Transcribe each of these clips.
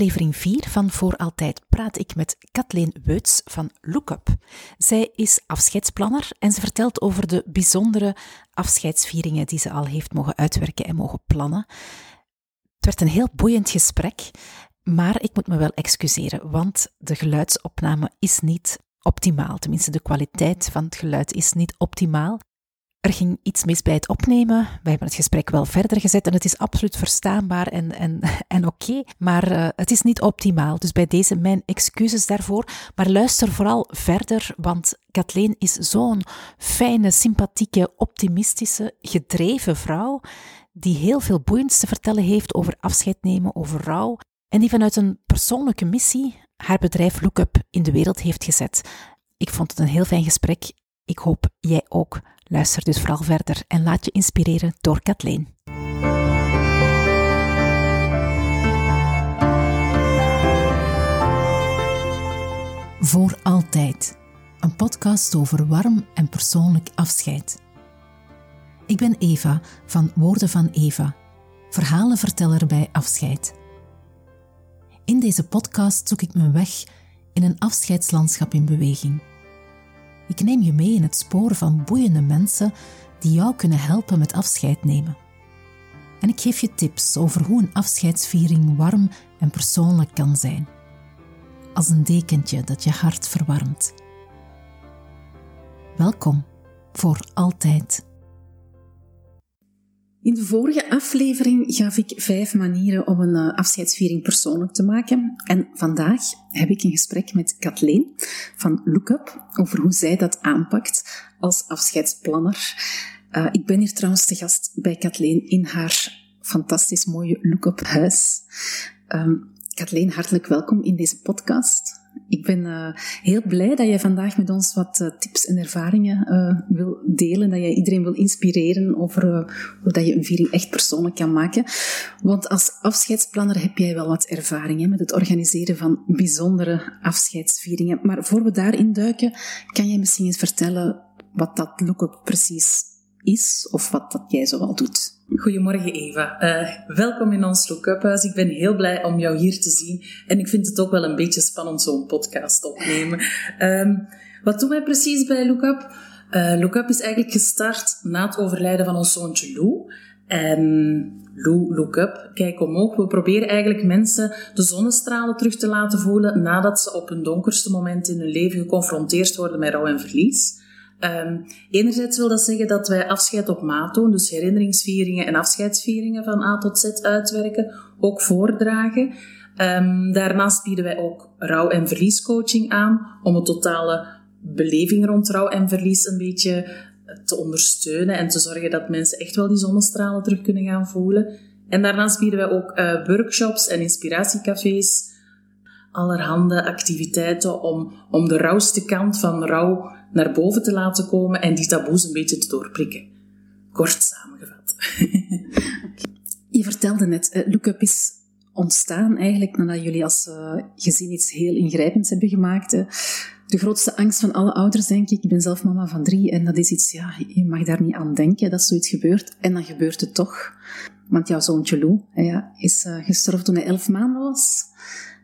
aflevering 4 van Voor Altijd praat ik met Kathleen Weuts van Lookup. Zij is afscheidsplanner en ze vertelt over de bijzondere afscheidsvieringen die ze al heeft mogen uitwerken en mogen plannen. Het werd een heel boeiend gesprek, maar ik moet me wel excuseren, want de geluidsopname is niet optimaal. Tenminste, de kwaliteit van het geluid is niet optimaal. Er ging iets mis bij het opnemen. We hebben het gesprek wel verder gezet en het is absoluut verstaanbaar en, en, en oké, maar uh, het is niet optimaal. Dus bij deze mijn excuses daarvoor. Maar luister vooral verder, want Kathleen is zo'n fijne, sympathieke, optimistische, gedreven vrouw die heel veel boeiends te vertellen heeft over afscheid nemen, over rouw en die vanuit een persoonlijke missie haar bedrijf Lookup in de wereld heeft gezet. Ik vond het een heel fijn gesprek. Ik hoop jij ook. Luister dus vooral verder en laat je inspireren door Kathleen. Voor altijd. Een podcast over warm en persoonlijk afscheid. Ik ben Eva van Woorden van Eva, verhalenverteller bij afscheid. In deze podcast zoek ik mijn weg in een afscheidslandschap in beweging. Ik neem je mee in het spoor van boeiende mensen die jou kunnen helpen met afscheid nemen. En ik geef je tips over hoe een afscheidsviering warm en persoonlijk kan zijn. Als een dekentje dat je hart verwarmt. Welkom voor altijd. In de vorige aflevering gaf ik vijf manieren om een eh, afscheidsviering persoonlijk te maken. En vandaag heb ik een gesprek met Kathleen van Lookup over hoe zij dat aanpakt als afscheidsplanner. Uh, ik ben hier trouwens te gast bij Kathleen in haar fantastisch mooie Lookup huis. Um, Kathleen, hartelijk welkom in deze podcast. Ik ben uh, heel blij dat je vandaag met ons wat uh, tips en ervaringen uh, wil delen. Dat je iedereen wil inspireren over hoe dat je een viering echt persoonlijk kan maken. Want als afscheidsplanner heb jij wel wat ervaring hè, met het organiseren van bijzondere afscheidsvieringen. Maar voor we daarin duiken, kan jij misschien eens vertellen wat dat lookup precies is of wat dat jij zoal doet? Goedemorgen Eva. Uh, welkom in ons Lookup huis. Ik ben heel blij om jou hier te zien. En ik vind het ook wel een beetje spannend zo'n podcast opnemen. Um, wat doen wij precies bij Lookup? Uh, Lookup is eigenlijk gestart na het overlijden van ons zoontje Lou. En Lou, Lookup, kijk omhoog. We proberen eigenlijk mensen de zonnestralen terug te laten voelen nadat ze op hun donkerste moment in hun leven geconfronteerd worden met rouw en verlies. Um, enerzijds wil dat zeggen dat wij afscheid op maat doen, dus herinneringsvieringen en afscheidsvieringen van A tot Z uitwerken, ook voordragen. Um, daarnaast bieden wij ook rouw- en verliescoaching aan, om een totale beleving rond rouw en verlies een beetje te ondersteunen en te zorgen dat mensen echt wel die zonnestralen terug kunnen gaan voelen. En daarnaast bieden wij ook uh, workshops en inspiratiecafés, allerhande activiteiten om, om de rauwste kant van rouw naar boven te laten komen en die taboes een beetje te doorprikken. Kort samengevat. Je vertelde net, uh, Lookup is ontstaan eigenlijk nadat jullie als uh, gezin iets heel ingrijpends hebben gemaakt. De grootste angst van alle ouders, denk ik. Ik ben zelf mama van drie en dat is iets, ja, je mag daar niet aan denken dat zoiets gebeurt. En dan gebeurt het toch. Want jouw zoontje Lou is uh, gestorven toen hij elf maanden was.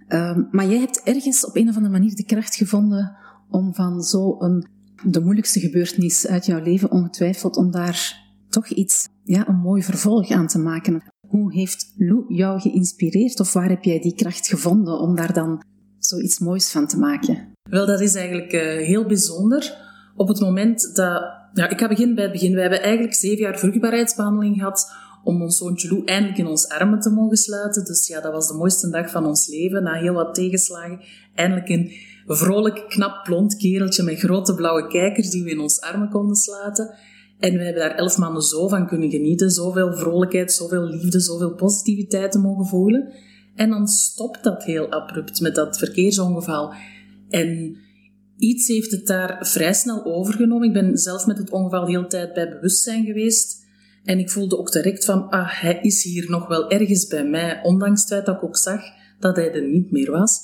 Uh, maar jij hebt ergens op een of andere manier de kracht gevonden om van zo'n de moeilijkste gebeurtenis uit jouw leven ongetwijfeld, om daar toch iets, ja, een mooi vervolg aan te maken. Hoe heeft Lou jou geïnspireerd of waar heb jij die kracht gevonden om daar dan zoiets moois van te maken? Wel, dat is eigenlijk uh, heel bijzonder. Op het moment dat... Ja, ik ga beginnen bij het begin. We hebben eigenlijk zeven jaar vruchtbaarheidsbehandeling gehad om ons zoontje Lou eindelijk in ons armen te mogen sluiten. Dus ja, dat was de mooiste dag van ons leven. Na heel wat tegenslagen, eindelijk een vrolijk, knap, blond kereltje met grote blauwe kijkers die we in ons armen konden sluiten. En we hebben daar elf maanden zo van kunnen genieten. Zoveel vrolijkheid, zoveel liefde, zoveel positiviteit te mogen voelen. En dan stopt dat heel abrupt met dat verkeersongeval. En iets heeft het daar vrij snel overgenomen. Ik ben zelf met het ongeval de hele tijd bij bewustzijn geweest. En ik voelde ook direct van, ah, hij is hier nog wel ergens bij mij. Ondanks het feit dat ik ook zag dat hij er niet meer was.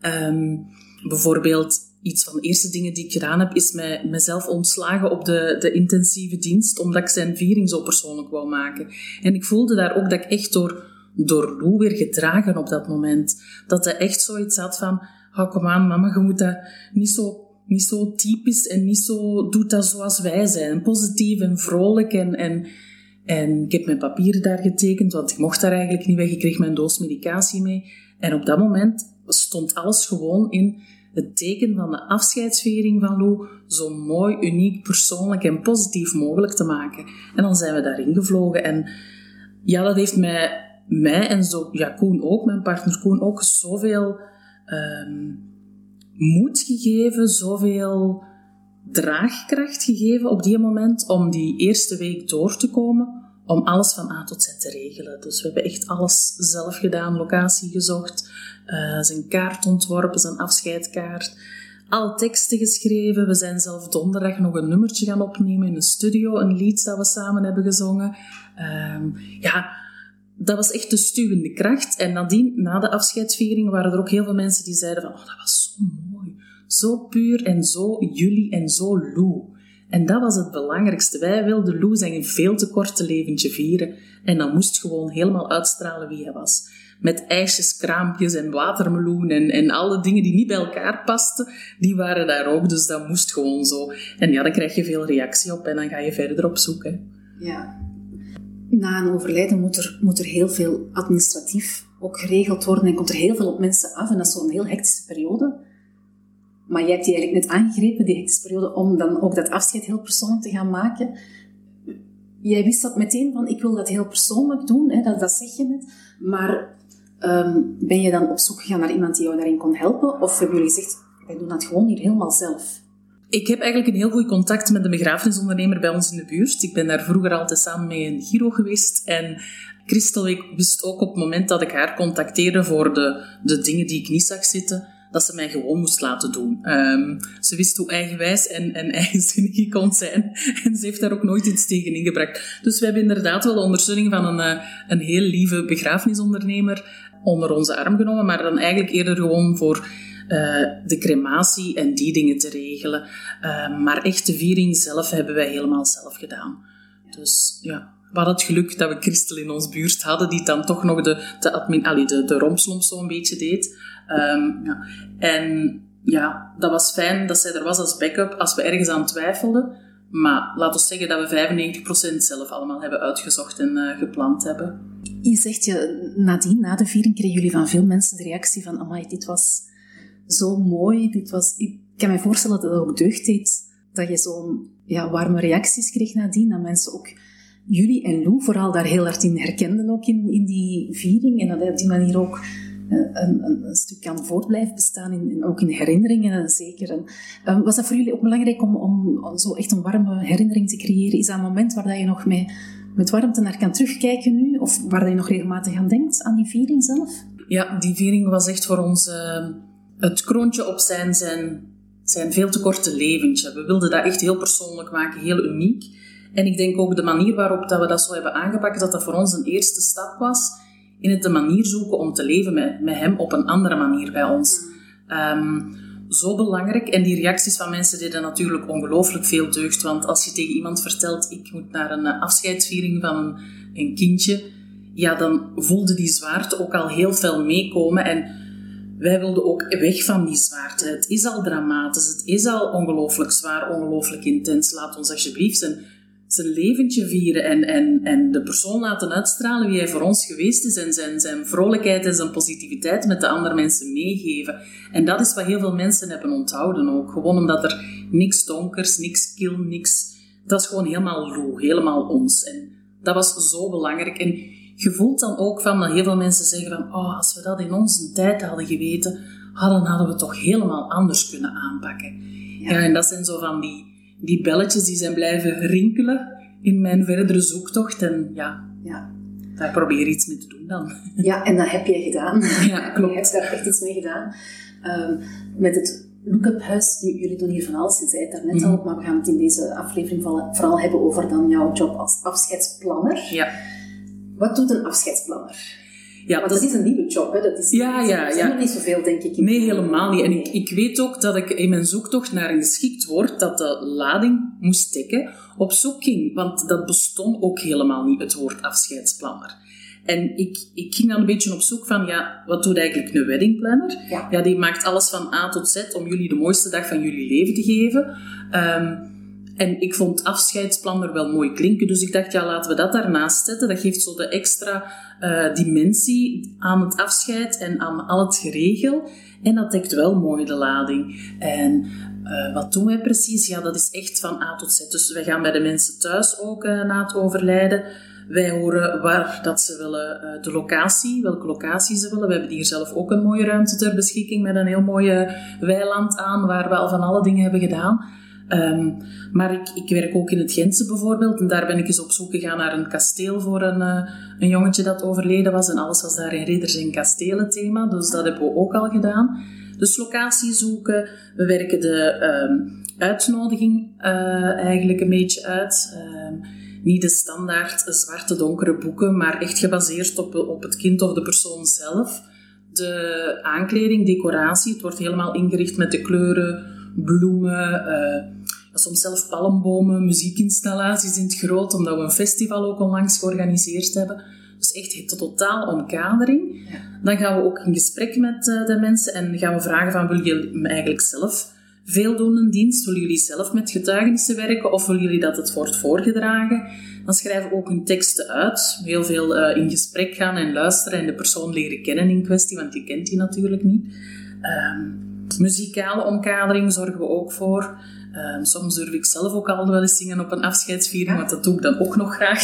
Um, bijvoorbeeld, iets van de eerste dingen die ik gedaan heb, is mij, mezelf ontslagen op de, de intensieve dienst, omdat ik zijn viering zo persoonlijk wou maken. En ik voelde daar ook dat ik echt door, door Lou weer gedragen op dat moment. Dat hij echt zoiets had van, oh, kom aan mama, je moet dat niet zo, niet zo typisch en niet zo, doet dat zoals wij zijn. Positief en vrolijk en, en, en ik heb mijn papieren daar getekend, want ik mocht daar eigenlijk niet weg. Ik kreeg mijn doos medicatie mee. En op dat moment stond alles gewoon in het teken van de afscheidsviering van Lou zo mooi, uniek, persoonlijk en positief mogelijk te maken. En dan zijn we daarin gevlogen. En ja, dat heeft mij, mij en zo, ja, Koen ook, mijn partner Koen ook, zoveel um, moed gegeven, zoveel draagkracht gegeven op die moment om die eerste week door te komen, om alles van A tot Z te regelen. Dus we hebben echt alles zelf gedaan, locatie gezocht, uh, zijn kaart ontworpen, zijn afscheidkaart. Al teksten geschreven. We zijn zelf donderdag nog een nummertje gaan opnemen in een studio. Een lied dat we samen hebben gezongen. Um, ja, dat was echt de stuwende kracht. En nadien, na de afscheidsviering, waren er ook heel veel mensen die zeiden van... Oh, dat was zo mooi. Zo puur en zo jullie en zo Lou. En dat was het belangrijkste. Wij wilden Lou zijn veel te korte leventje vieren. En dan moest gewoon helemaal uitstralen wie hij was met ijsjes, kraampjes en watermeloen en, en alle dingen die niet bij elkaar pasten, die waren daar ook. Dus dat moest gewoon zo. En ja, dan krijg je veel reactie op en dan ga je verder op zoek. Hè. Ja. Na een overlijden moet er, moet er heel veel administratief ook geregeld worden en komt er heel veel op mensen af. En dat is zo'n heel hectische periode. Maar jij hebt die eigenlijk net aangegrepen, die periode, om dan ook dat afscheid heel persoonlijk te gaan maken. Jij wist dat meteen van, ik wil dat heel persoonlijk doen, hè, dat, dat zeg je net. Maar Ehm, ben je dan op zoek gegaan naar iemand die jou daarin kon helpen? Of hebben jullie gezegd, wij doen dat gewoon hier helemaal zelf? Ik heb eigenlijk een heel goed contact met de begrafenisondernemer bij ons in de buurt. Ik ben daar vroeger altijd samen mee in Giro geweest. En Christel wist ook op het moment dat ik haar contacteerde voor de, de dingen die ik niet zag zitten, dat ze mij gewoon moest laten doen. Um, ze wist hoe eigenwijs en, en eigenzinnig ik kon zijn. En ze heeft daar ook nooit iets tegen ingebracht. Dus we hebben inderdaad wel de ondersteuning van een, eh, een heel lieve begrafenisondernemer onder onze arm genomen, maar dan eigenlijk eerder gewoon voor uh, de crematie en die dingen te regelen. Uh, maar echt de viering zelf hebben wij helemaal zelf gedaan. Dus ja, we hadden het geluk dat we Christel in ons buurt hadden, die dan toch nog de, de, admin, de, de zo'n beetje deed. Um, ja. En ja, dat was fijn dat zij er was als backup als we ergens aan twijfelden. Maar laten we zeggen dat we 95% zelf allemaal hebben uitgezocht en uh, gepland hebben. Je zegt je, nadien, na de viering, kregen jullie van veel mensen de reactie van amai, dit was zo mooi. Dit was, ik kan me voorstellen dat het ook deugd deed dat je zo'n ja, warme reacties kreeg nadien. Dat mensen ook jullie en Lou vooral daar heel hard in herkenden ook in, in die viering. En dat hij op die manier ook eh, een, een, een, stuk kan voortblijven bestaan, in, ook in herinneringen zeker. En, um, was dat voor jullie ook belangrijk om, om, zo echt een warme herinnering te creëren? Is dat een moment waar dat je nog mee, met warmte naar kan terugkijken nu? Of waar dat je nog regelmatig aan denkt, aan die viering zelf? Ja, die viering was echt voor ons uh, het kroontje op zijn, zijn, zijn veel te korte leventje. We wilden dat echt heel persoonlijk maken, heel uniek. En ik denk ook de manier waarop dat we dat zo hebben aangepakt, dat dat voor ons een eerste stap was in het de manier zoeken om te leven met, met hem op een andere manier bij ons. Um, zo belangrijk. En die reacties van mensen deden natuurlijk ongelooflijk veel deugd. Want als je tegen iemand vertelt, ik moet naar een eh, afscheidsviering van een, een kindje, ja, dan voelde die zwaarte ook al heel veel meekomen. En wij wilden ook weg van die zwaarte. Het is al dramatisch, het is al ongelooflijk zwaar, ongelooflijk intens. Laat ons alsjeblieft zijn zijn leventje vieren en, en, en de persoon laten uitstralen wie hij voor ons geweest is en zijn, zijn vrolijkheid en zijn positiviteit met de andere mensen meegeven. En dat is wat heel veel mensen hebben onthouden ook. Gewoon omdat er niks donkers, niks kil, niks... Dat is gewoon helemaal low, helemaal ons. En dat was zo belangrijk. En je voelt dan ook van dat heel veel mensen zeggen van oh, als we dat in onze tijd hadden geweten, dan hadden we het toch helemaal anders kunnen aanpakken. Ja. ja, en dat zijn zo van die die belletjes die zijn blijven rinkelen in mijn verdere zoektocht. En ja, ja. daar probeer iets mee te doen dan. Ja, en dat heb jij gedaan. Ja, klopt. Je hebt daar echt iets mee gedaan. Um, met het Look-up Huis, jullie doen hier van alles, je zei het daarnet mm al, maar we gaan het in deze aflevering vooral hebben over dan jouw job als afscheidsplanner. Ja. Wat doet een afscheidsplanner? Ja, Want dat is een nieuwe job, hè? Dat is, ja, ja, ja. niet zoveel, denk ik. Nee, helemaal niet. En ik, ik weet ook dat ik in mijn zoektocht naar een geschikt woord dat de lading moest dekken, op zoek ging. Want dat bestond ook helemaal niet, het woord afscheidsplanner. En ik, ik ging dan een beetje op zoek van, ja, wat doet eigenlijk een weddingplanner? Ja. ja, die maakt alles van A tot Z om jullie de mooiste dag van jullie leven te geven. Ehm, en ik vond afscheidsplan er wel mooi klinken, dus ik dacht, ja, laten we dat daarnaast zetten. Dat geeft zo de extra uh, dimensie aan het afscheid en aan al het geregel. En dat dekt wel mooi de lading. En uh, wat doen wij precies? Ja, dat is echt van A tot Z. Dus wij gaan bij de mensen thuis ook uh, na het overlijden. Wij horen waar dat ze willen, de locatie, welke locatie ze willen. We hebben hier zelf ook een mooie ruimte ter beschikking met een heel mooie weiland aan, waar we al van alle dingen hebben gedaan. Um, maar ik, ik werk ook in het Gentse bijvoorbeeld. En daar ben ik eens op zoek gegaan naar een kasteel voor een, uh, een jongetje dat overleden was. En alles was daar in ridders en kastelen thema. Dus dat hebben we ook al gedaan. Dus locatie zoeken. We werken de um, uitnodiging uh, eigenlijk een beetje uit. Um, niet de standaard zwarte donkere boeken, maar echt gebaseerd op, op het kind of de persoon zelf. De aankleding, decoratie, het wordt helemaal ingericht met de kleuren, bloemen, uh, soms zelf palmbomen, muziekinstallaties in het groot, omdat we een festival ook onlangs georganiseerd hebben. Dus echt de totaal omkadering. Ja. Dan gaan we ook in gesprek met uh, de mensen en gaan we vragen van, wil je eigenlijk zelf veel doen een dienst? Willen jullie zelf met getuigenissen werken of willen jullie dat het wordt voorgedragen? Dan schrijven we ook hun teksten uit. Heel veel uh, in gesprek gaan en luisteren en de persoon leren kennen in kwestie, want die kent die natuurlijk niet. Um, muzikale omkadering zorgen we ook voor. Um, soms durf ik zelf ook al wel eens zingen op een afscheidsviering, want dat doe ik dan ook nog graag.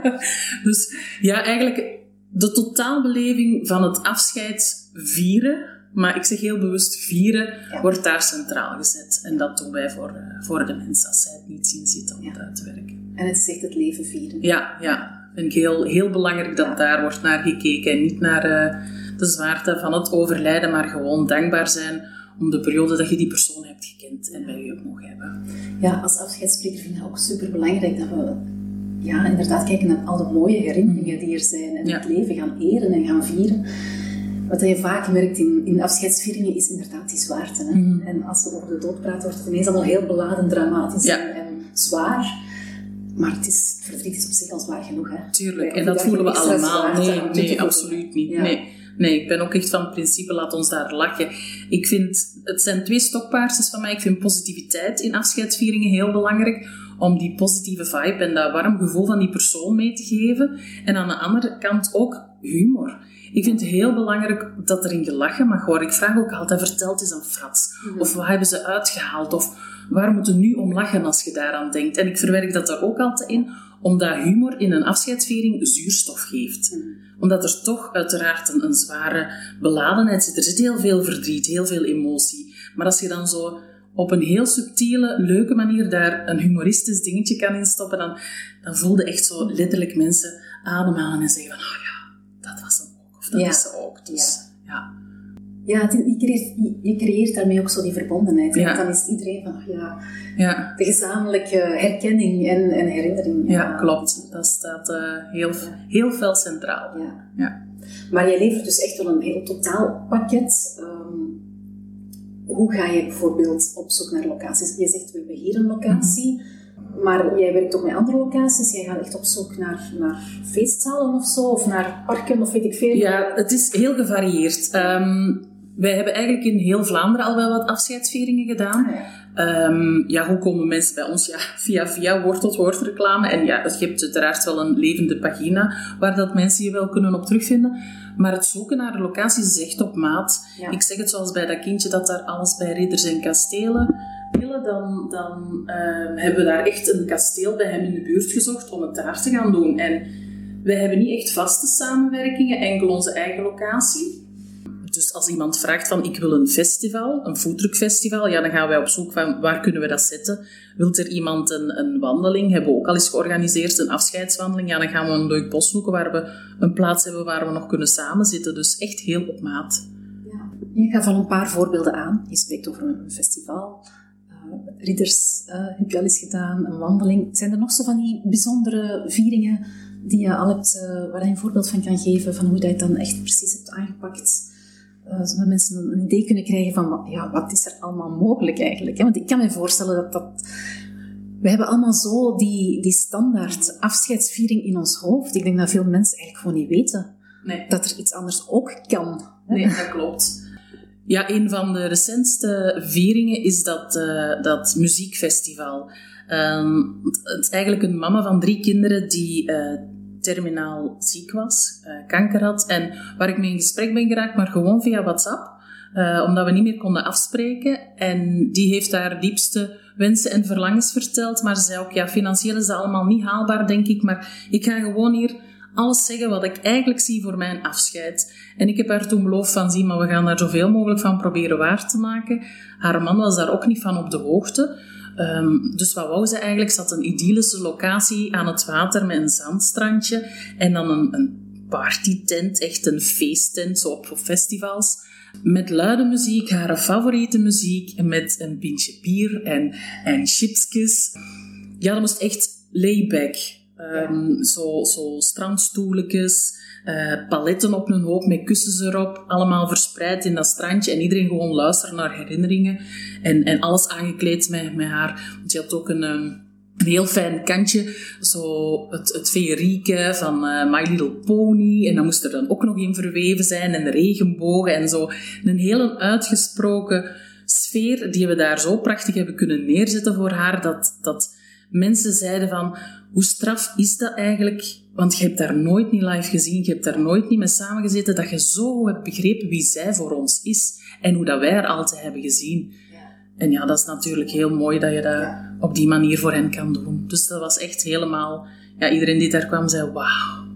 dus ja, eigenlijk de totaalbeleving van het afscheid vieren, maar ik zeg heel bewust vieren, ja. wordt daar centraal gezet. En dat doen wij voor, uh, voor de mensen als zij het niet zien zitten om ja. het uit te werken. En het echt het leven vieren. Ja, ja. Vind ik heel, heel belangrijk dat daar wordt naar gekeken en niet naar uh, de zwaarte van het overlijden, maar gewoon dankbaar zijn om de periode dat je die persoon hebt gekend en bij je hebt mogen hebben. Ja, als afscheidsspreker vind ik het ook super belangrijk dat we ja, inderdaad kijken naar al de mooie herinneringen die er zijn en ja. het leven gaan eren en gaan vieren. Wat je vaak merkt in, in afscheidsvieringen is inderdaad die zwaarte. Hè? Mm. En als we over de dood praten, wordt het ineens allemaal heel beladen, dramatisch ja. en, en, zwaar. Maar het, is, het verdriet is op zich al zwaar genoeg. Hè? Tuurlijk, en dat voelen we allemaal. Nee, nee, absoluut niet. Ja. Nee. Nee, ik ben ook echt van het principe, laat ons daar lachen. Ik vind, het zijn twee stokpaardjes van mij. Ik vind positiviteit in afscheidsvieringen heel belangrijk. Om die positieve vibe en dat warm gevoel van die persoon mee te geven. En aan de andere kant ook humor. Ik vind het heel belangrijk dat erin gelachen mag worden. Ik vraag ook altijd, vertelt eens een frats. Mm-hmm. Of wat hebben ze uitgehaald? Of waar moeten nu om lachen als je daaraan denkt? En ik verwerk dat er ook altijd in, omdat humor in een afscheidsviering zuurstof geeft. Mm. Omdat er toch uiteraard een, een, zware beladenheid zit. Er zit heel veel verdriet, heel veel emotie. Maar als je dan zo op een heel subtiele, leuke manier daar een humoristisch dingetje kan instoppen, dan, dan voel je echt zo letterlijk mensen ademhalen en zeggen van, oh ja, dat was hem ook. Of dat ja. is ze ook. Dus, ja. ja. Ja, het, je, creëert, je, creëert, daarmee ook zo die verbondenheid. Ja. Dan is iedereen van, ja, ja. de gezamenlijke herkenning en, en herinnering. Ja, klopt. Dat staat uh, heel, heel veel centraal. Ja. Ja. Maar jij levert dus echt wel een heel totaal pakket. Um, hoe ga je bijvoorbeeld op zoek naar locaties? Je zegt, we hebben hier een locatie. Mm-hmm. Maar jij werkt ook met andere locaties. Jij gaat echt op zoek naar, naar feestzalen of zo, of naar parken of weet ik veel. Ja, het is heel gevarieerd. Um, wij hebben eigenlijk in heel Vlaanderen al wel wat afscheidsvieringen gedaan. Ah, ja. Um, ja, hoe komen mensen bij ons? Ja, via via woord tot woord reclame. En ja, je hebt uiteraard wel een levende pagina waar dat mensen je wel kunnen op terugvinden. Maar het zoeken naar de locaties is echt op maat. Ja. Ik zeg het zoals bij dat kindje dat daar alles bij ridders en kastelen willen, dan, dan um, hebben we daar echt een kasteel bij hem in de buurt gezocht om het daar te gaan doen. En wij hebben niet echt vaste samenwerkingen, enkel onze eigen locatie. Dus als iemand vraagt van ik wil een festival, een foodtruckfestival, ja, dan gaan wij op zoek van waar kunnen we dat zetten. Wilt er iemand een, een wandeling, hebben we ook al eens georganiseerd, een afscheidswandeling, ja, dan gaan we een leuk bos zoeken waar we een plaats hebben waar we nog kunnen samenzitten. Dus echt heel op maat. Ja. Je gaat al een paar voorbeelden aan. Je spreekt over een festival. Uh, ridders uh, heb je al eens gedaan, een wandeling. Zijn er nog zo van die bijzondere vieringen die je al hebt, uh, waar je een voorbeeld van kan geven, van hoe je dat dan echt precies hebt aangepakt? Uh, zodat mensen een idee kunnen krijgen van ja, wat is er allemaal mogelijk eigenlijk. Hè? Want ik kan me voorstellen dat dat we hebben allemaal zo die, die standaard afscheidsviering in ons hoofd. Ik denk dat veel mensen eigenlijk gewoon niet weten Nee. dat er iets anders ook kan. Nee, dat klopt. Ja, een van de recentste vieringen is dat, eh, dat muziekfestival. Ehm, het, het is eigenlijk een mama van drie kinderen die eh, terminaal ziek was, eh, kanker had. En waar ik mee in gesprek ben geraakt, maar gewoon via WhatsApp. eh, omdat we niet meer konden afspreken. En die heeft haar diepste wensen en verlangens verteld. Maar ze zei ook, ja, financieel is dat allemaal niet haalbaar, denk ik. Maar ik ga gewoon hier alles zeggen wat ik eigenlijk zie voor mijn afscheid. En ik heb haar toen beloofd van, zie, maar we gaan daar zoveel mogelijk van proberen waar te maken. Haar man was daar ook niet van op de hoogte. Ehm, dus wat wou ze eigenlijk? Ze had een idyllische locatie aan het water met een zandstrandje en dan een, een partytent, echt een feesttent, zo op festivals. Met luide muziek, haar favoriete muziek, met een pintje bier en, en chipsjes. Ja, dat moest echt layback. Ehm, zo, zo strandstoeltjes, eh, paletten op een hoop met kussens erop, allemaal verspreid in dat strandje en iedereen gewoon luisteren naar herinneringen en, en alles aangekleed met, met haar. Want je had ook een, ehm, een heel fijn kantje, zo het, het feerieke van eh, My Little Pony en dan moest er dan ook nog in verweven zijn en de regenbogen en zo. Een hele uitgesproken sfeer die we daar zo prachtig hebben kunnen neerzetten voor haar, dat, dat mensen zeiden van, hoe straf is dat eigenlijk? Want je hebt daar nooit niet live gezien, je hebt daar nooit niet mee samengezeten, dat je zo hebt begrepen wie zij voor ons is en hoe dat wij haar altijd hebben gezien. En ja, dat is natuurlijk heel mooi dat je dat op die manier voor hen kan doen. Dus dat was echt helemaal... Ja, iedereen die daar kwam zei, wauw,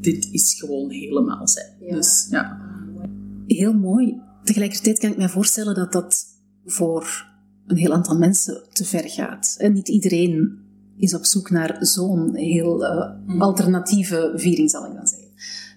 dit is gewoon helemaal zij. Ja. Dus ja, Heel mooi. Tegelijkertijd kan ik me voorstellen dat dat voor een heel aantal mensen te ver gaat. En niet iedereen is op zoek naar zo'n heel eh, alternatieve viering, zal ik dan zeggen.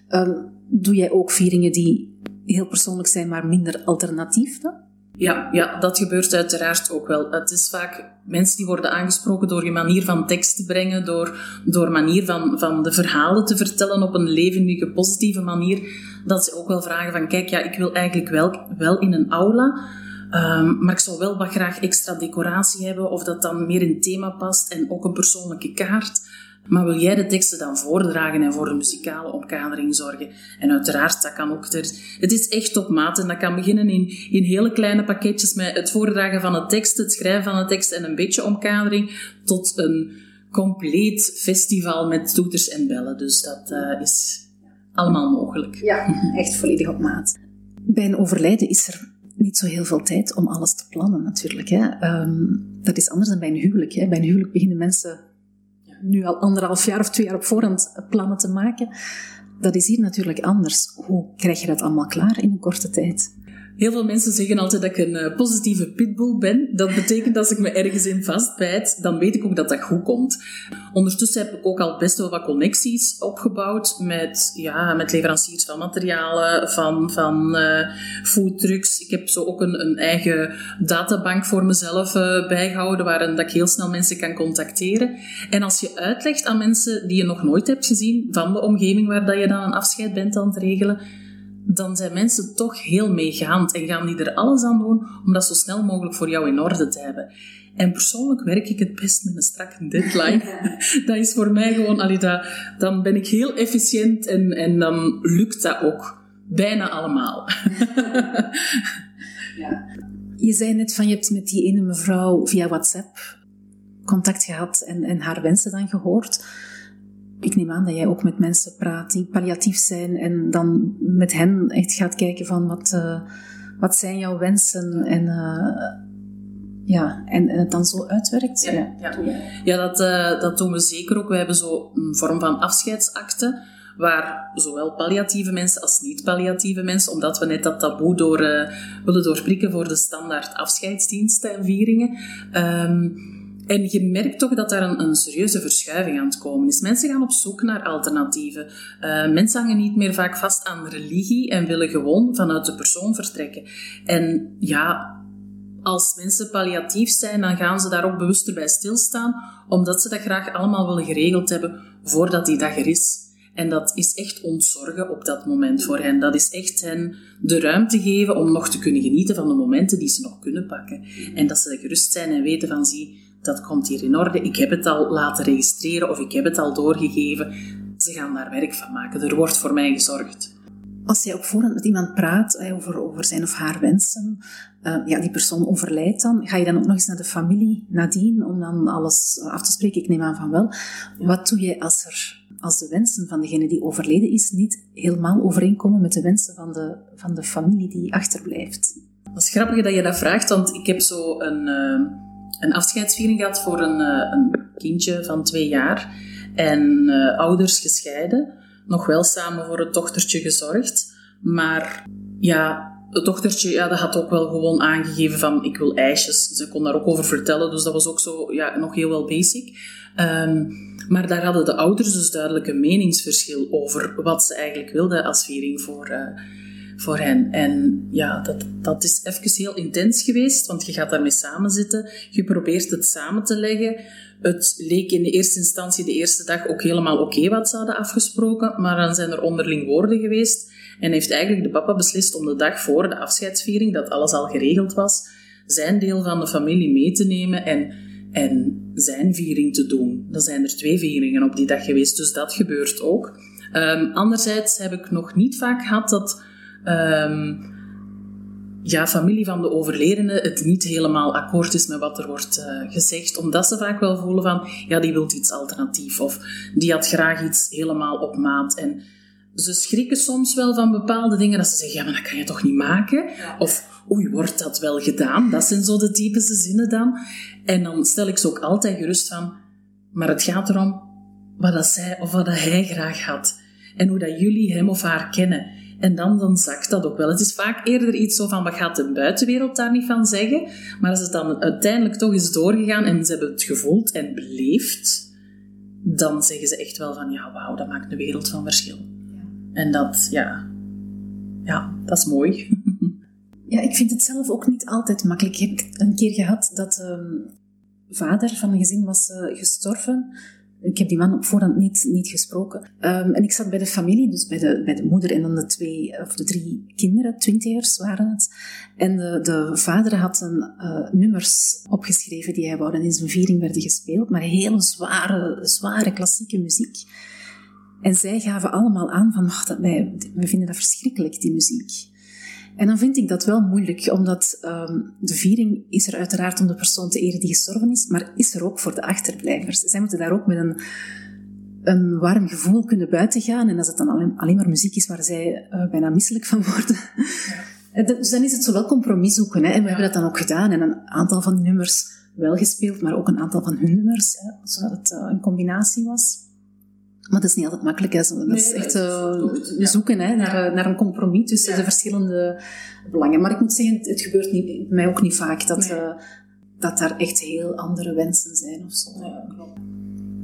Ehm, doe jij ook vieringen die heel persoonlijk zijn, maar minder alternatief dan? Ja, ja, dat gebeurt uiteraard ook wel. Het is vaak mensen die worden aangesproken door je manier van tekst te brengen, door, door manier van, van de verhalen te vertellen op een levendige, positieve manier, dat ze ook wel vragen van, kijk, ja, ik wil eigenlijk wel, wel in een aula, ehm, maar ik zou wel wat graag extra decoratie hebben, of dat dan meer in het thema past en ook een persoonlijke kaart. Maar wil jij de teksten dan voordragen en voor de muzikale omkadering zorgen? En uiteraard, dat kan ook. Er, het is echt op maat en dat kan beginnen in, in hele kleine pakketjes met het voordragen van de tekst, het schrijven van de tekst en een beetje omkadering, tot een compleet festival met toeters en bellen. Dus dat eh, is allemaal mogelijk. Ja, echt volledig op maat. Bij een overlijden is er niet zo heel veel tijd om alles te plannen, natuurlijk. Hè. Ehm, dat is anders dan bij een huwelijk. Hè. Bij een huwelijk beginnen mensen nu al anderhalf jaar of twee jaar op voorhand plannen te maken. Dat is hier natuurlijk anders. Hoe krijg je dat allemaal klaar in een korte tijd? Heel veel mensen zeggen altijd dat ik een eh, positieve pitbull ben. Dat betekent als ik me ergens in vastbijt, dan weet ik ook dat dat goed komt. Ondertussen heb ik ook al best wel wat connecties opgebouwd met, ja, met leveranciers van materialen, van, van uh, foodtrucks. Ik heb zo ook een, een eigen databank voor mezelf uh, bijgehouden, waarin dat ik heel snel mensen kan contacteren. En als je uitlegt aan mensen die je nog nooit hebt gezien van de omgeving waar dat je dan een afscheid bent aan het regelen, dan zijn mensen toch heel meegaand en gaan die er alles aan doen om dat zo snel mogelijk voor jou in orde te hebben. En persoonlijk werk ik het best met een strakke deadline. dat is voor mij gewoon, allee, dat, dan ben ik heel efficiënt en, en dan lukt dat ook. Bijna allemaal. ja. Je zei net van je hebt met die ene mevrouw via WhatsApp contact gehad en, en haar wensen dan gehoord. Ik neem aan dat jij ook met mensen praat die palliatief zijn en dan met hen echt gaat kijken van wat, uh, wat zijn jouw wensen en, uh, ja, en, en het dan zo uitwerkt. Ja, ja. ja dat, uh, dat doen we zeker ook. We hebben zo een vorm van afscheidsakte waar zowel palliatieve mensen als niet-palliatieve mensen, omdat we net dat taboe door, willen doorprikken voor de standaard afscheidsdiensten en vieringen. Um, en je merkt toch dat daar een, een, serieuze verschuiving aan het komen is. Mensen gaan op zoek naar alternatieven. Uh, mensen hangen niet meer vaak vast aan religie en willen gewoon vanuit de persoon vertrekken. En ja, als mensen palliatief zijn, dan gaan ze daar ook bewuster bij stilstaan, omdat ze dat graag allemaal willen geregeld hebben voordat die dag er is. En dat is echt ontzorgen op dat moment voor hen. Dat is echt hen de ruimte geven om nog te kunnen genieten van de momenten die ze nog kunnen pakken. En dat ze gerust zijn en weten van, zie, dat komt hier in orde. Ik heb het al laten registreren of ik heb het al doorgegeven. Ze gaan daar werk van maken. Er wordt voor mij gezorgd. Als jij op voorhand met iemand praat over, over zijn of haar wensen, uh, ja, die persoon overlijdt dan, ga je dan ook nog eens naar de familie nadien om dan alles af te spreken? Ik neem aan van wel. Wat doe je als, er, als de wensen van degene die overleden is niet helemaal overeenkomen met de wensen van de, van de familie die achterblijft? Dat is grappig dat je dat vraagt, want ik heb zo een, uh, een afscheidsviering gehad voor een, uh, een kindje van twee jaar en ouders gescheiden nog wel samen voor het dochtertje gezorgd. Maar ja, het dochtertje ja, dat had ook wel gewoon aangegeven van ik wil ijsjes. Ze kon daar ook over vertellen, dus dat was ook zo ja, nog heel wel basic. Um, maar daar hadden de ouders dus duidelijk een meningsverschil over wat ze eigenlijk wilden als viering voor, uh, voor hen. En ja, dat, dat is even heel intens geweest, want je gaat daarmee samen zitten. Je probeert het samen te leggen. Het leek in de eerste instantie de eerste dag ook helemaal oké wat ze hadden afgesproken, maar dan zijn er onderling woorden geweest en heeft eigenlijk de papa beslist om de dag voor de afscheidsviering, dat alles al geregeld was, zijn deel van de familie mee te nemen en, en zijn viering te doen. Dan zijn er twee vieringen op die dag geweest, dus dat gebeurt ook. Um, anderzijds heb ik nog niet vaak gehad dat um, ja, familie van de overledene het niet helemaal akkoord is met wat er wordt uh, gezegd. Omdat ze vaak wel voelen van, ja, die wil iets alternatief. Of die had graag iets helemaal op maat. En ze schrikken soms wel van bepaalde dingen. Dat ze zeggen, ja, maar dat kan je toch niet maken? Of, oei, wordt dat wel gedaan? Dat zijn zo de typische zinnen dan. En dan stel ik ze ook altijd gerust van, maar het gaat erom wat dat zij of wat dat hij graag had. En hoe dat jullie hem of haar kennen. En dan, dan zakt dat ook wel. Het is vaak eerder iets zo van, wat gaat de buitenwereld daar niet van zeggen? Maar als het dan uiteindelijk toch is doorgegaan en ze hebben het gevoeld en beleefd, dan zeggen ze echt wel van, ja, wauw, dat maakt een wereld van verschil. Ja. En dat, ja, ja, dat is mooi. Ja, ik vind het zelf ook niet altijd makkelijk. Ik heb een keer gehad dat um, vader van een gezin was uh, gestorven ik heb die man op voorhand niet, niet gesproken. Um, en ik zat bij de familie, dus bij de, bij de moeder en dan de twee of de drie kinderen, twintigers waren het. En de, de vader had een, uh, nummers opgeschreven die hij wou en in zijn viering werden gespeeld, maar hele zware, zware klassieke muziek. En zij gaven allemaal aan van, dat wij, wij vinden dat verschrikkelijk, die muziek. En dan vind ik dat wel moeilijk, omdat um, de viering is er uiteraard om de persoon te eren die gestorven is, maar is er ook voor de achterblijvers. Zij moeten daar ook met een, een warm gevoel kunnen buiten gaan. En als het dan alleen, alleen maar muziek is waar zij uh, bijna misselijk van worden, ja. dus dan is het zowel compromis zoeken. Hè. En we hebben dat dan ook gedaan. En een aantal van de nummers wel gespeeld, maar ook een aantal van hun nummers, hè, zodat het uh, een combinatie was. Maar dat is niet altijd makkelijk. Hè. Dat is echt uh, zoeken hè, naar, eh, naar een compromis tussen de verschillende belangen. Maar ik moet zeggen, het gebeurt niet, mij ook niet vaak dat, uh, dat daar echt heel andere wensen zijn of zo. Ja, klopt.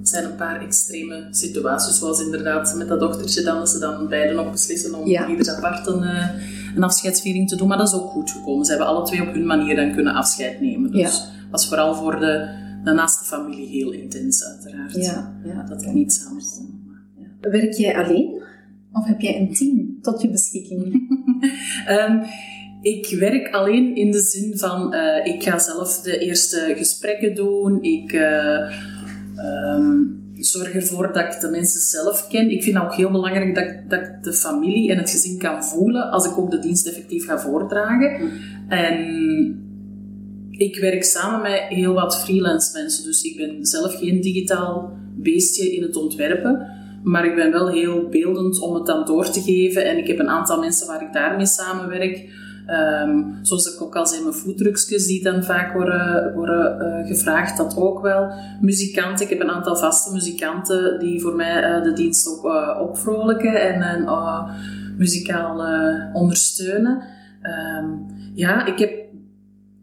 Er zijn een paar extreme situaties, zoals inderdaad met dat dochtertje dan, dat ze dan beiden nog beslissen om ja. ieder apart een, een afscheidsviering te doen. Maar dat is ook goed gekomen. Ze hebben alle twee op hun manier dan kunnen afscheid nemen. Dus ja. was vooral voor de, de naaste familie heel intens, uiteraard. Ja, ja. Dat het niet samen kon. Werk jij alleen of heb jij een team tot je beschikking? um, ik werk alleen in de zin van, uh, ik ga zelf de eerste gesprekken doen. Ik uh, um, zorg ervoor dat ik de mensen zelf ken. Ik vind het ook heel belangrijk dat, dat ik de familie en het gezin kan voelen als ik ook de dienst effectief ga voordragen. Mm. En ik werk samen met heel wat freelance mensen, dus ik ben zelf geen digitaal beestje in het ontwerpen. Maar ik ben wel heel beeldend om het dan door te geven. En ik heb een aantal mensen waar ik daarmee samenwerk. Um, zoals ik ook al zei, mijn foodtrucksjes die dan vaak worden, worden uh, gevraagd, dat ook wel. Muzikanten, ik heb een aantal vaste muzikanten die voor mij uh, de dienst ook uh, opvrolijken en, muzikaal ondersteunen. Um, ja, ik heb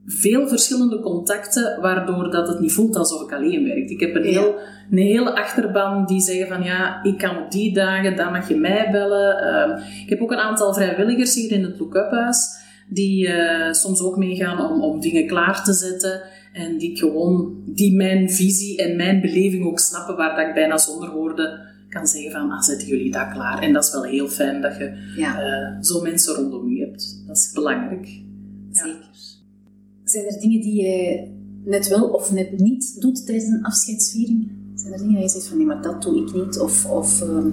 veel verschillende contacten, waardoor dat het niet voelt alsof ik alleen werk. Ik heb een, heel, een hele achterban die zeggen van ja, ik kan op die dagen, dan mag je mij bellen. Um, ik heb ook een aantal vrijwilligers hier in het Look-up huis, die uh, soms ook meegaan om, om dingen klaar te zetten. En die gewoon, die mijn visie en mijn beleving ook snappen, waar dat ik bijna zonder woorden kan zeggen van, ah, zetten jullie dat klaar? En dat is wel heel fijn dat je ja. uh, zo mensen rondom je hebt. Dat is belangrijk. Zeker. Zijn er dingen die je net wel of net niet doet tijdens een afscheidsviering? Zijn er dingen dat je zegt van nee, maar dat doe ik niet? Of, of, ehm,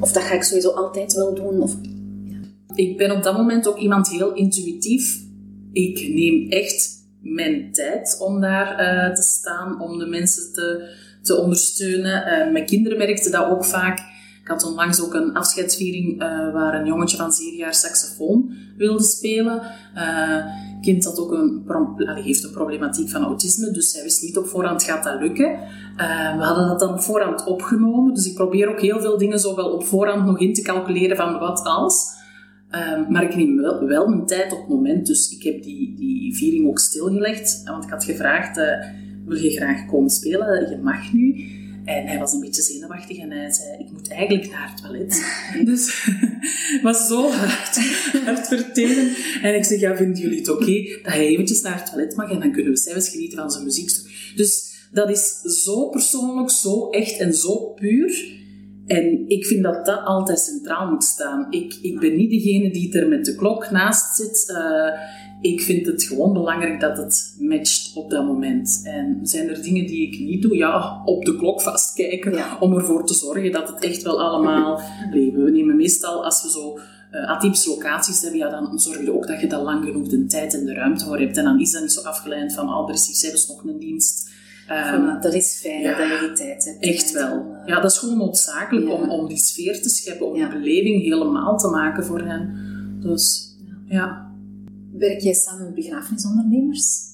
of dat ga ik sowieso altijd wel doen? Of, ja. Ik ben op dat moment ook iemand heel intuïtief. Ik neem echt mijn tijd om daar uh, te staan, om de mensen te, te ondersteunen. Uh, mijn kinderen merkten dat ook vaak. Ik had onlangs ook een afscheidsviering uh, waar een jongetje van zeven jaar saxofoon wilde spelen kind had ook een, heeft een problematiek van autisme, dus zij wist niet op voorhand gaat dat lukken. Uh, we hadden dat dan op voorhand opgenomen, dus ik probeer ook heel veel dingen zo wel op voorhand nog in te calculeren van wat als. Uh, maar ik neem wel, mijn tijd op het moment, dus ik heb die, die viering ook stilgelegd, want ik had gevraagd, uh, wil je graag komen spelen? Je mag nu. En hij was een beetje zenuwachtig en hij zei, ik moet eigenlijk naar het toilet. dus het was zo hard, hard. En ik zeg, ja, vinden jullie het oké dat hij eventjes naar het toilet mag? En dan kunnen we zelfs genieten van zijn muziekstuk. Dus dat is zo persoonlijk, zo echt en zo puur. En ik vind dat dat altijd centraal moet staan. Ik, ik ben niet degene die er met de klok naast zit. Uh, ik vind het gewoon belangrijk dat het matcht op dat moment. En zijn er dingen die ik niet doe? Ja, op de klok vastkijken om ervoor te zorgen dat het echt wel allemaal... we nemen meestal, als we zo uh, atypische locaties hebben, ja, dan zorg je ook dat je daar lang genoeg de tijd en de ruimte voor hebt. En dan is dat niet zo afgeleid van, oh, er is zelfs nog een dienst. Um, dat is fijn dat je die tijd hebt. Echt wel. Eh, ja, dat is gewoon noodzakelijk ja. om, om die sfeer te scheppen, om de beleving helemaal te maken voor hen. Dus, ja. Werk jij samen met begrafenisondernemers?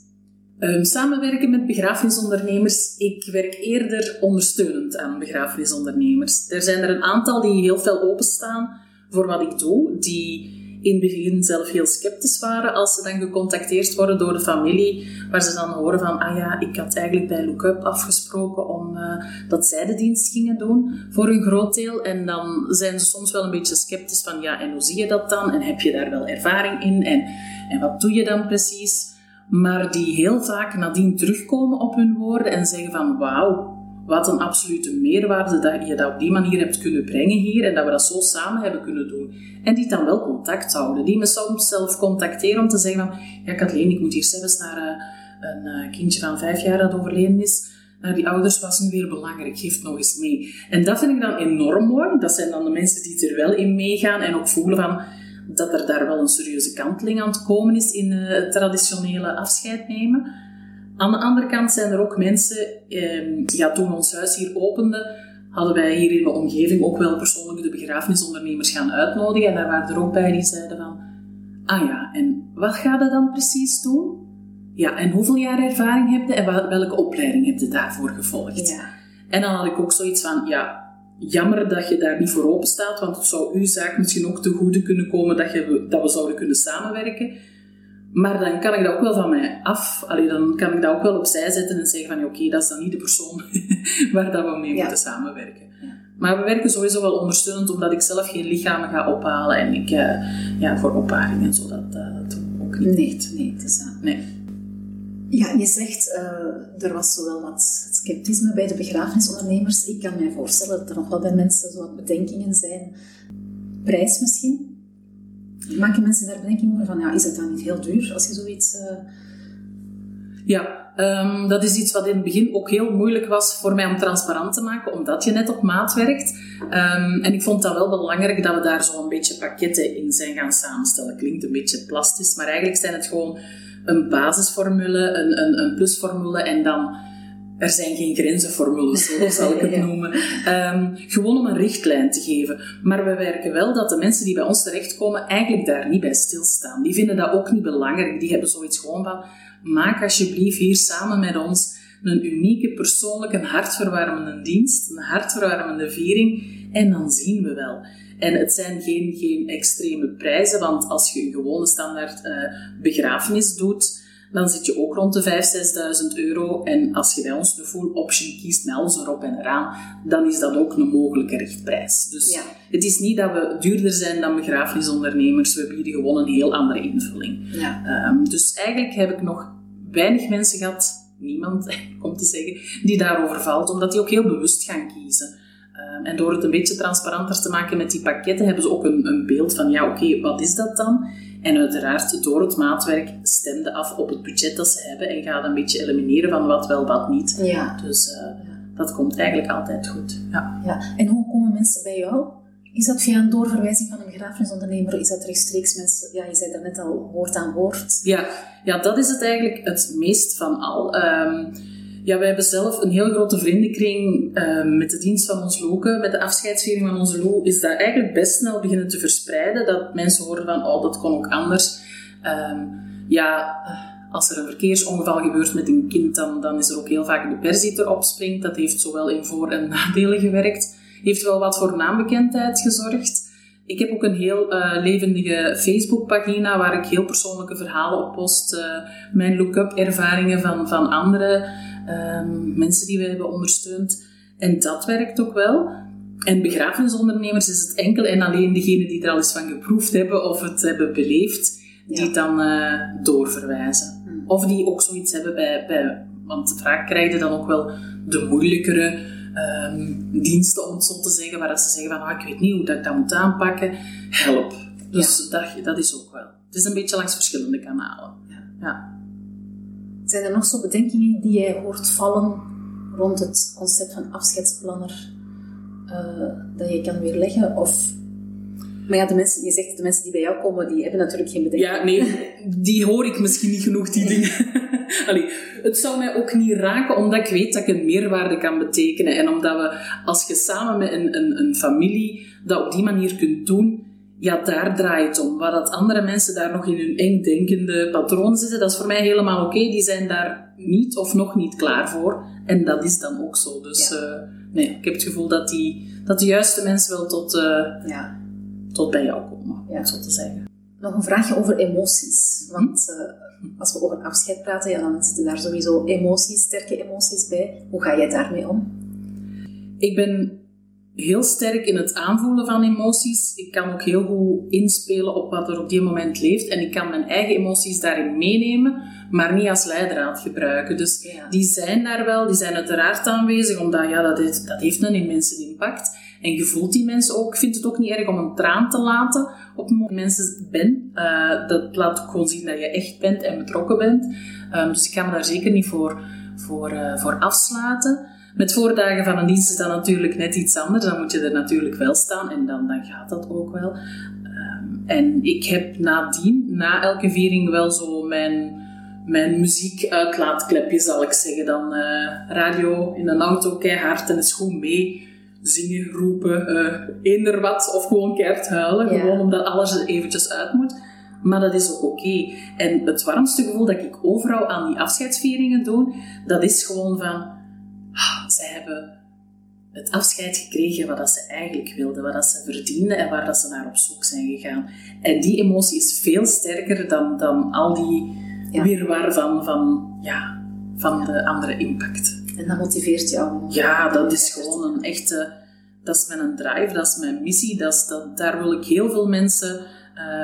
Um, samenwerken met begrafenisondernemers. Ik werk eerder ondersteunend aan begrafenisondernemers. Er zijn er een aantal die heel veel openstaan voor wat ik doe, die in het begin zelf heel sceptisch waren als ze dan gecontacteerd worden door de familie, waar ze dan horen van, ah ja, ik had eigenlijk bij Lookup afgesproken om uh, dat zij de dienst gingen doen voor een groot deel. En dan zijn ze soms wel een beetje sceptisch van, ja, en hoe zie je dat dan? En heb je daar wel ervaring in? En, en wat doe je dan precies? Maar die heel vaak nadien terugkomen op hun woorden en zeggen van, wauw, wat een absolute meerwaarde dat je dat op die manier hebt kunnen brengen hier en dat we dat zo samen hebben kunnen doen. En die dan wel contact houden. Die me soms zelf contacteren om te zeggen van, ja Kathleen, ik moet hier zelfs naar uh, een uh, kindje van vijf jaar dat overleden is. Naar die ouders was nu weer belangrijk, geef nog eens mee. En dat vind ik dan enorm mooi. Dat zijn dan de mensen die er wel in meegaan en ook voelen van dat er daar wel een serieuze kanteling aan het komen is in uh, het traditionele afscheid nemen. Aan de andere kant zijn er ook mensen, eh, ja, toen ons huis hier opende, hadden wij hier in de omgeving ook wel persoonlijk de begrafenisondernemers gaan uitnodigen. En daar waren er ook bij die zeiden van, ah ja, en wat gaat dat dan precies doen? Ja, en hoeveel jaar ervaring heb je en welke opleiding heb je daarvoor gevolgd? Ja. En dan had ik ook zoiets van, ja, jammer dat je daar niet voor open staat, want het zou uw zaak misschien ook te goede kunnen komen dat, je, dat we zouden kunnen samenwerken. Maar dan kan ik dat ook wel van mij af. Allee, dan kan ik dat ook wel opzij zetten en zeggen van oké, dat is dan niet de persoon waar dat we mee moeten samenwerken. Maar we werken sowieso wel ondersteunend, omdat ik zelf geen lichamen ga ophalen en ik uh, ja, voor ophaling en zo, dat, uh, dat ook niet. Nee, nee, het is nee. Ja, je zegt, uh, er was zowel wat sceptisme bij de begrafenisondernemers. Ik kan mij voorstellen dat er nog wel bij mensen zo wat bedenkingen zijn. Prijs misschien? Maken mensen daar bedenking over van, ja, is het dan niet heel duur als je zoiets... Uh... Ja, um, dat is iets wat in het begin ook heel moeilijk was voor mij om transparant te maken, omdat je net op maat werkt. Um, en ik vond dat wel belangrijk dat we daar zo een beetje pakketten in zijn gaan samenstellen. Klinkt een beetje plastisch, maar eigenlijk zijn het gewoon een basisformule, een, een, een plusformule en dan er zijn geen grenzenformules, zo zal ik het noemen. Um, gewoon om een richtlijn te geven. Maar we werken wel dat de mensen die bij ons terechtkomen eigenlijk daar niet bij stilstaan. Die vinden dat ook niet belangrijk. Die hebben zoiets gewoon van, maak alsjeblieft hier samen met ons een unieke, persoonlijke, hartverwarmende dienst, een hartverwarmende viering en dan zien we wel. En het zijn geen, geen extreme prijzen, want als je een gewone standaard uh, begrafenis doet, dan zit je ook rond de 5.000, 6.000 euro. En als je bij ons de full option kiest met alles erop en eraan, dan is dat ook een mogelijke richtprijs. Dus ja. het is niet dat we duurder zijn dan begrafenisondernemers. We bieden gewoon een heel andere invulling. Ja. Um, dus eigenlijk heb ik nog weinig mensen gehad, niemand om te zeggen, die daarover valt, omdat die ook heel bewust gaan kiezen. Um, en door het een beetje transparanter te maken met die pakketten, hebben ze ook een, een beeld van, ja, oké, okay, wat is dat dan? En uiteraard, door het maatwerk stemde af op het budget dat ze hebben en gaat een beetje elimineren van wat wel, wat niet. Ja. Dus uh, dat komt eigenlijk altijd goed. Ja. ja. En hoe komen mensen bij jou? Is dat via een doorverwijzing van een begrafenisondernemer? Is dat rechtstreeks mensen? Ja, je zei daar net al woord aan woord. Ja, ja dat is het eigenlijk het meest van al. Um, ja, wij hebben zelf een heel grote vriendenkring uh, met de dienst van ons Loke, met de afscheidsviering van onze Lo, is dat eigenlijk best snel beginnen te verspreiden. Dat mensen horen van, oh, dat kon ook anders. Um, ja, als er een verkeersongeval gebeurt met een kind, dan, dan is er ook heel vaak de pers die erop springt. Dat heeft zowel in voor- en nadelen gewerkt. Heeft wel wat voor naambekendheid gezorgd. Ik heb ook een heel uh, levendige Facebookpagina waar ik heel persoonlijke verhalen op post. Uh, mijn look-up ervaringen van, van andere um, mensen die we hebben ondersteund. En dat werkt ook wel. En begrafenisondernemers is het enkel en alleen degene die er al eens van geproefd hebben of het hebben beleefd, die het dan uh, doorverwijzen. Hmm. Of die ook zoiets hebben bij, bij want vaak krijg je dan ook wel de moeilijkere um, diensten, om het zo te zeggen, waar ze zeggen van, ah, ik weet niet hoe dat ik dat moet aanpakken. Help. Dus ja. dat, dat is ook wel. Het is een beetje langs verschillende kanalen. Ja. ja. Zijn er nog zo bedenkingen die jij hoort vallen rond het concept van afscheidsplanner uh, dat je kan weerleggen? Of maar ja, de mensen, je zegt de mensen die bij jou komen, die hebben natuurlijk geen bedenkingen. Ja, nee, die hoor ik misschien niet genoeg, die dingen. Allee, het zou mij ook niet raken, omdat ik weet dat ik een meerwaarde kan betekenen. En omdat we, als je samen met een, een, een familie dat op die manier kunt doen, ja, daar draait het om. Waar dat andere mensen daar nog in hun eng denkende patroon zitten, dat is voor mij helemaal oké. Okay. Die zijn daar niet of nog niet klaar voor. En dat is dan ook zo. Dus ja. uh, nee, ik heb het gevoel dat, die, dat de juiste mensen wel tot, uh, ja. tot bij jou komen, ja. om zo te zeggen. Nog een vraagje over emoties. Want uh, als we over afscheid praten, ja, dan zitten daar sowieso emoties, sterke emoties bij. Hoe ga jij daarmee om? Ik ben heel sterk in het aanvoelen van emoties. Ik kan ook heel goed inspelen op wat er op die moment leeft. En ik kan mijn eigen emoties daarin meenemen, maar niet als leidraad gebruiken. Dus ja. die zijn daar wel, die zijn uiteraard aanwezig, omdat ja, dat, heeft, dat heeft een immense impact. En je voelt die mensen ook. Ik vind het ook niet erg om een traan te laten op het moment mensen ben. Uh, dat laat ook gewoon zien dat je echt bent en betrokken bent. Um, dus ik ga me daar zeker niet voor, voor, uh, voor afsluiten. Met voordagen van een dienst is dat natuurlijk net iets anders. Dan moet je er natuurlijk wel staan en dan, dan gaat dat ook wel. Um, en ik heb nadien, na elke viering, wel zo mijn, mijn muziekuitlaatklepje, zal ik zeggen. Dan uh, radio in een auto keihard en is goed mee zingen, roepen, uh, eender wat, of gewoon keihard huilen. Ja. Gewoon omdat alles er eventjes uit moet. Maar dat is ook oké. Okay. En het warmste gevoel dat ik overal aan die afscheidsvieringen doe, dat is gewoon van zij hebben het afscheid gekregen wat dat ze eigenlijk wilden, wat dat ze verdienden en waar dat ze naar op zoek zijn gegaan. En die emotie is veel sterker dan, dan al die ja. van, van, ja, van de andere impact. En dat motiveert jou? Ja, dat is gewoon een echte... Dat is mijn drive, dat is mijn missie. Dat is, dat, daar wil ik heel veel mensen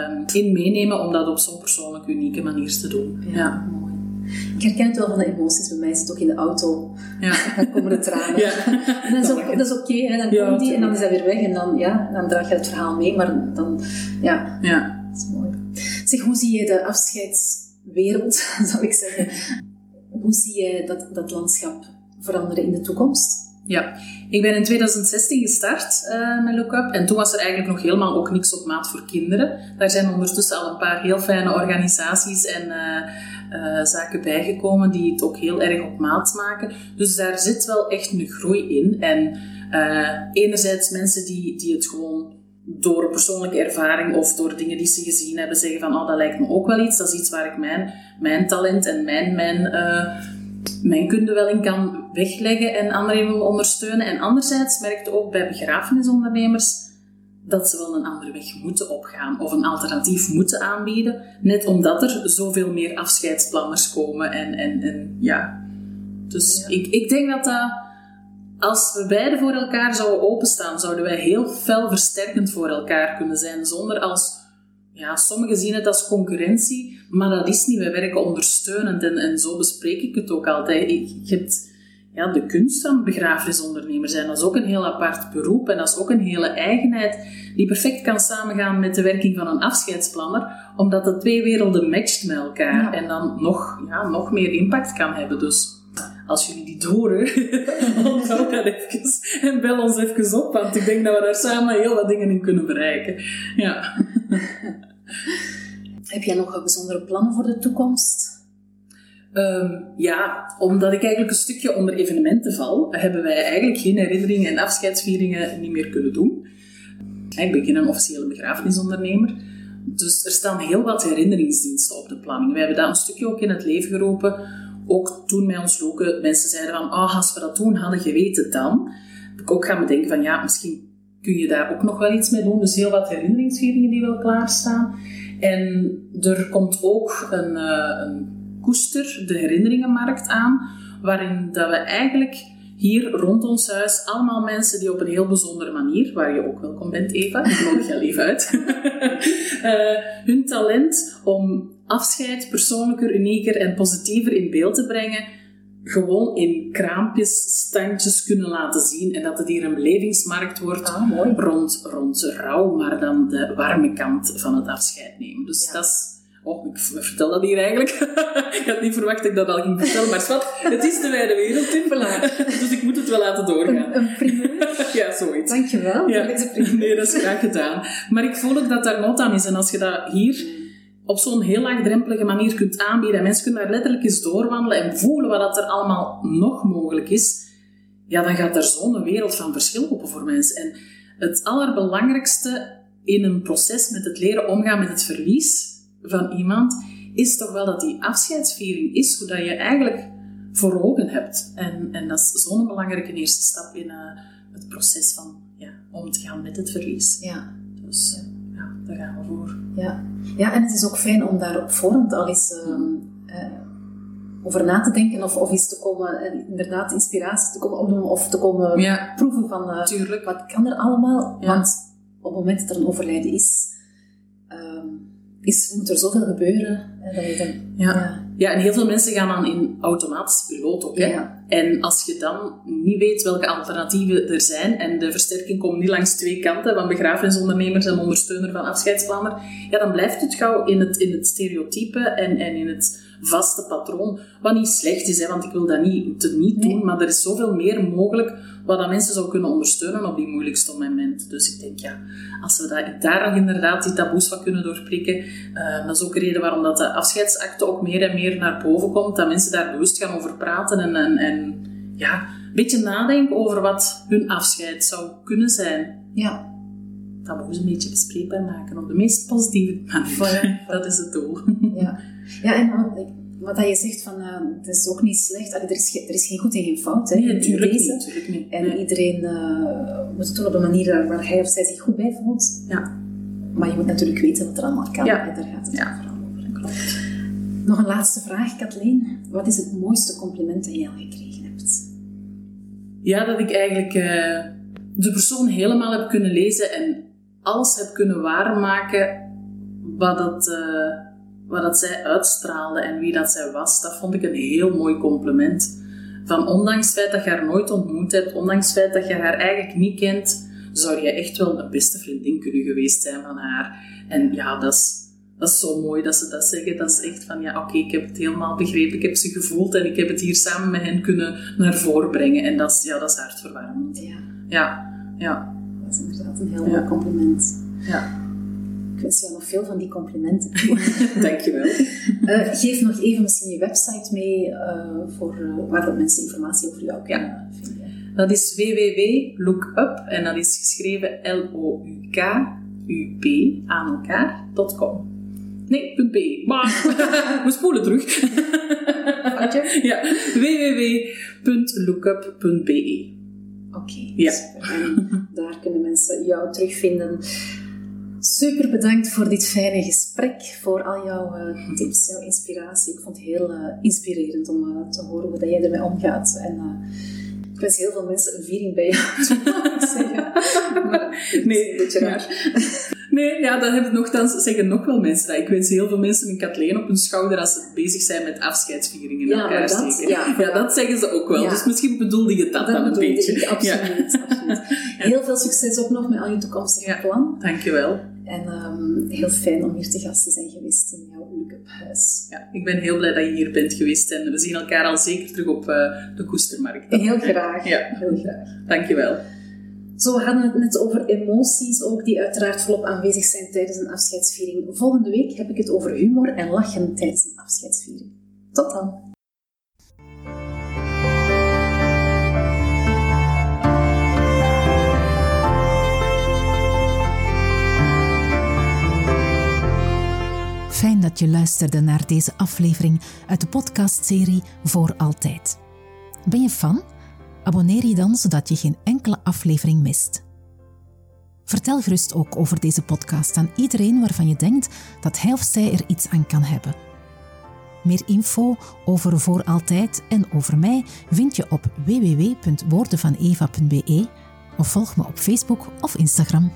um, in meenemen om dat op zo'n persoonlijk unieke manier te doen. Ja, ja. mooi. Ik herken het wel van de emoties. Bij mij zit ook in de auto. Ja. Dan komen de tranen. Ja. En dat is, ook, dat is oké. Okay, dan ja, komt die en dan is dat weer weg. En dan, ja, dan draag je het verhaal mee. Maar dan, ja, ja. dat is mooi. Zeg, hoe zie je de afscheidswereld, zal ik zeggen? Hoe zie je dat, dat landschap veranderen in de toekomst? Ja, ik ben in 2016 gestart uh, met Lookup en toen was er eigenlijk nog helemaal ook niks op maat voor kinderen. Daar zijn ondertussen al een paar heel fijne organisaties en uh, uh, zaken bijgekomen die het ook heel erg op maat maken. Dus daar zit wel echt een groei in. En enerzijds mensen die, die het gewoon door persoonlijke ervaring of door dingen die ze gezien hebben zeggen van oh, dat lijkt me ook wel iets. Dat is iets waar ik mijn, mijn talent en mijn, mijn mijn kunde wel in kan wegleggen en anderen wil ondersteunen. En anderzijds merkte ook bij begrafenisondernemers dat ze wel een andere weg moeten opgaan of een alternatief moeten aanbieden, net omdat er zoveel meer afscheidsplanners komen. En, en, en ja. Dus Ik, ik denk dat dat, als we beide voor elkaar zouden openstaan, zouden wij heel fel versterkend voor elkaar kunnen zijn, zonder als ja, sommigen zien het als concurrentie, maar dat is niet. Wij werken ondersteunend en, en zo bespreek ik het ook altijd. Je hebt, ja, de kunst van begrafenisondernemer zijn. Dat is ook een heel apart beroep en dat is ook een hele eigenheid die perfect kan samengaan met de werking van een afscheidsplanner, omdat de twee werelden matcht met elkaar en dan nog, ja, nog meer impact kan hebben. Dus als jullie die horen, onthoud dat even en bel ons even op, want ik denk dat we daar samen heel wat dingen in kunnen bereiken. Ja. Heb jij nog bijzondere plannen voor de toekomst? Ehm, ja, omdat ik eigenlijk een stukje onder evenementen val, hebben wij eigenlijk geen herinneringen en afscheidsvieringen niet meer kunnen doen. Ik ben geen officiële begrafenisondernemer. Dus er staan heel wat herinneringsdiensten op de planning. Wij hebben dat een stukje ook in het leven geroepen. Ook toen bij ons loken mensen zeiden van, ah, als we dat toen hadden geweten dan. Heb ik ook gaan bedenken van, ja, misschien kun je daar ook nog wel iets mee doen. Dus heel wat herinneringsvieringen die wel klaarstaan. En er komt ook een, uh, een koester, de herinneringenmarkt aan, waarin dat we eigenlijk hier rond ons huis allemaal mensen die op een heel bijzondere manier, waar je ook welkom bent Eva, ik nodig je even uit, uh, hun talent om afscheid persoonlijker, unieker en positiever in beeld te brengen, gewoon in kraampjes, standjes kunnen laten zien. En dat het hier een belevingsmarkt wordt ah, rond, rond rouw, maar dan de warme kant van het afscheid nemen. Dus dat is Oh, ik vertel dat hier eigenlijk. ik had niet verwacht dat ik dat al ging vertellen, maar wat, het is de wijde wereld, Tim. Dus ik moet het wel laten doorgaan. Een, primeur. ja, zoiets. Dankjewel ja. deze. Nee, dat is graag gedaan. Maar ik voel ook dat daar nood aan is. En als je dat hier op zo'n heel laagdrempelige manier kunt aanbieden, en mensen kunnen daar letterlijk eens doorwandelen en voelen wat er allemaal nog mogelijk is, ja, dan gaat er zo'n wereld van verschil open voor mensen. En het allerbelangrijkste in een proces met het leren omgaan met het verlies, van iemand, is toch wel dat die afscheidsviering is hoe dat je eigenlijk voor ogen hebt. En, en dat is zo'n belangrijke eerste stap in uh, het proces van ja, om te gaan met het verlies. Ja. Dus ja, daar gaan we voor. Ja. ja, en het is ook fijn om daar op voorhand al eens uh, over na te denken of, of eens te komen, inderdaad inspiratie te komen opdoen of te komen ja. proeven van Tuurlijk. wat kan er allemaal. Ja. Want op het moment dat er een overlijden is, is, moet er zoveel gebeuren. dat je dan, ja. ja. Ja. en heel veel mensen gaan dan in automatische piloot ook. Hè? Ja. En als je dan niet weet welke alternatieven er zijn en de versterking komt niet langs twee kanten, van begrafenisondernemers en ondersteuner van afscheidsplanner, ja, dan blijft het gauw in het, in het stereotype en, en in het vaste patroon. Wat niet slecht is, hè, want ik wil dat niet, te niet doen, maar er is zoveel meer mogelijk wat dat mensen zou kunnen ondersteunen op die moeilijkste moment. Dus ik denk, ja, als we dat, daar nog inderdaad die taboes van kunnen doorprikken, uh, dat is ook een reden waarom dat de afscheidsakte ook meer en meer naar boven komt, dat mensen daar bewust gaan over praten en, en, en ja, een beetje nadenken over wat hun afscheid zou kunnen zijn. Ja. Taboes een beetje bespreekbaar maken op de meest positieve manier. dat is het doel. Ja, ja en wat, wat je zegt, van, uh, het is ook niet slecht. Allee, er, is er is geen goed en geen fout hè, nee, natuurlijk niet, natuurlijk niet. En iedereen uh, moet het doen op een manier waar hij of zij zich goed bij voelt. Ja. Maar je moet natuurlijk weten wat er allemaal kan. Ja. En daar gaat het ja. vooral over. Klopt. Nog een laatste vraag, Kathleen. Wat is het mooiste compliment dat je al gekregen hebt? Ja, dat ik eigenlijk uh, de persoon helemaal heb kunnen lezen en alles heb kunnen waarmaken wat, dat, wat dat zij uitstraalde en wie dat zij was. Dat vond ik een heel mooi compliment. Van ondanks het feit dat je haar nooit ontmoet hebt, ondanks het feit dat je haar eigenlijk niet kent, zou je echt wel een beste vriendin kunnen geweest zijn van haar. En ja, dat is, dat is zo mooi dat ze dat zeggen. Dat is echt van, ja, oké, ik heb het helemaal begrepen, ik heb ze gevoeld en ik heb het hier samen met hen kunnen naar voren brengen. En dat is, ja, dat is hartverwarmend. Ja. Ja, ja. Dat is inderdaad een heel mooi compliment. Ja. Ik wens jou nog veel van die complimenten. Dankjewel. Uh, geef nog even misschien je website mee uh, voor, uh, waar de mensen informatie over jou kunnen ja. vinden. Dat is www.lookup en dat is geschreven L-O-U-K-U-P aan elkaar.com. Nee, .be. Maar we spoelen terug. Wat je? Ja, www.lookup.be. Oké, okay, ja. En daar kunnen mensen jou terugvinden. Super bedankt voor dit fijne gesprek, voor al jouw uh, tips, jouw inspiratie. Ik vond het heel uh, inspirerend om uh, te horen hoe dat jij ermee omgaat. En, wens heel veel mensen een viering bij jou ik. Maar nee, een beetje raar. Nee, ja, dat hebben nogthans, zeggen nog wel mensen dat. Ik wens heel veel mensen een Kathleen op hun schouder als ze bezig zijn met afscheidsvieringen in Ja, elkaar dat- steken. ja, dat zeggen ze ook wel. Ja. Dus misschien bedoelde je dat, dan een beetje. ik, absoluut. absoluut. Heel veel succes ook nog met al je toekomstige Ja. plan. Dankjewel. En ehm, heel fijn om hier te gast te zijn geweest in jouw Look-up huis. Ja, ik ben heel blij dat je hier bent geweest en we zien elkaar al zeker terug op eh, de Koestermarkt. Heel graag. Ja. Heel graag. Dankjewel. Zo, we hadden het net over emoties ook, die uiteraard volop aanwezig zijn tijdens een afscheidsviering. Volgende week heb ik het over humor en lachen tijdens een afscheidsviering. Tot dan! Fijn dat je luisterde naar deze aflevering uit de podcastserie Voor Altijd. Ben je fan? Abonneer je dan zodat je geen enkele aflevering mist. Vertel gerust ook over deze podcast aan iedereen waarvan je denkt dat hij of zij er iets aan kan hebben. Meer info over Voor Altijd en over mij vind je op www.woordenvaneva.be of volg me op Facebook of Instagram.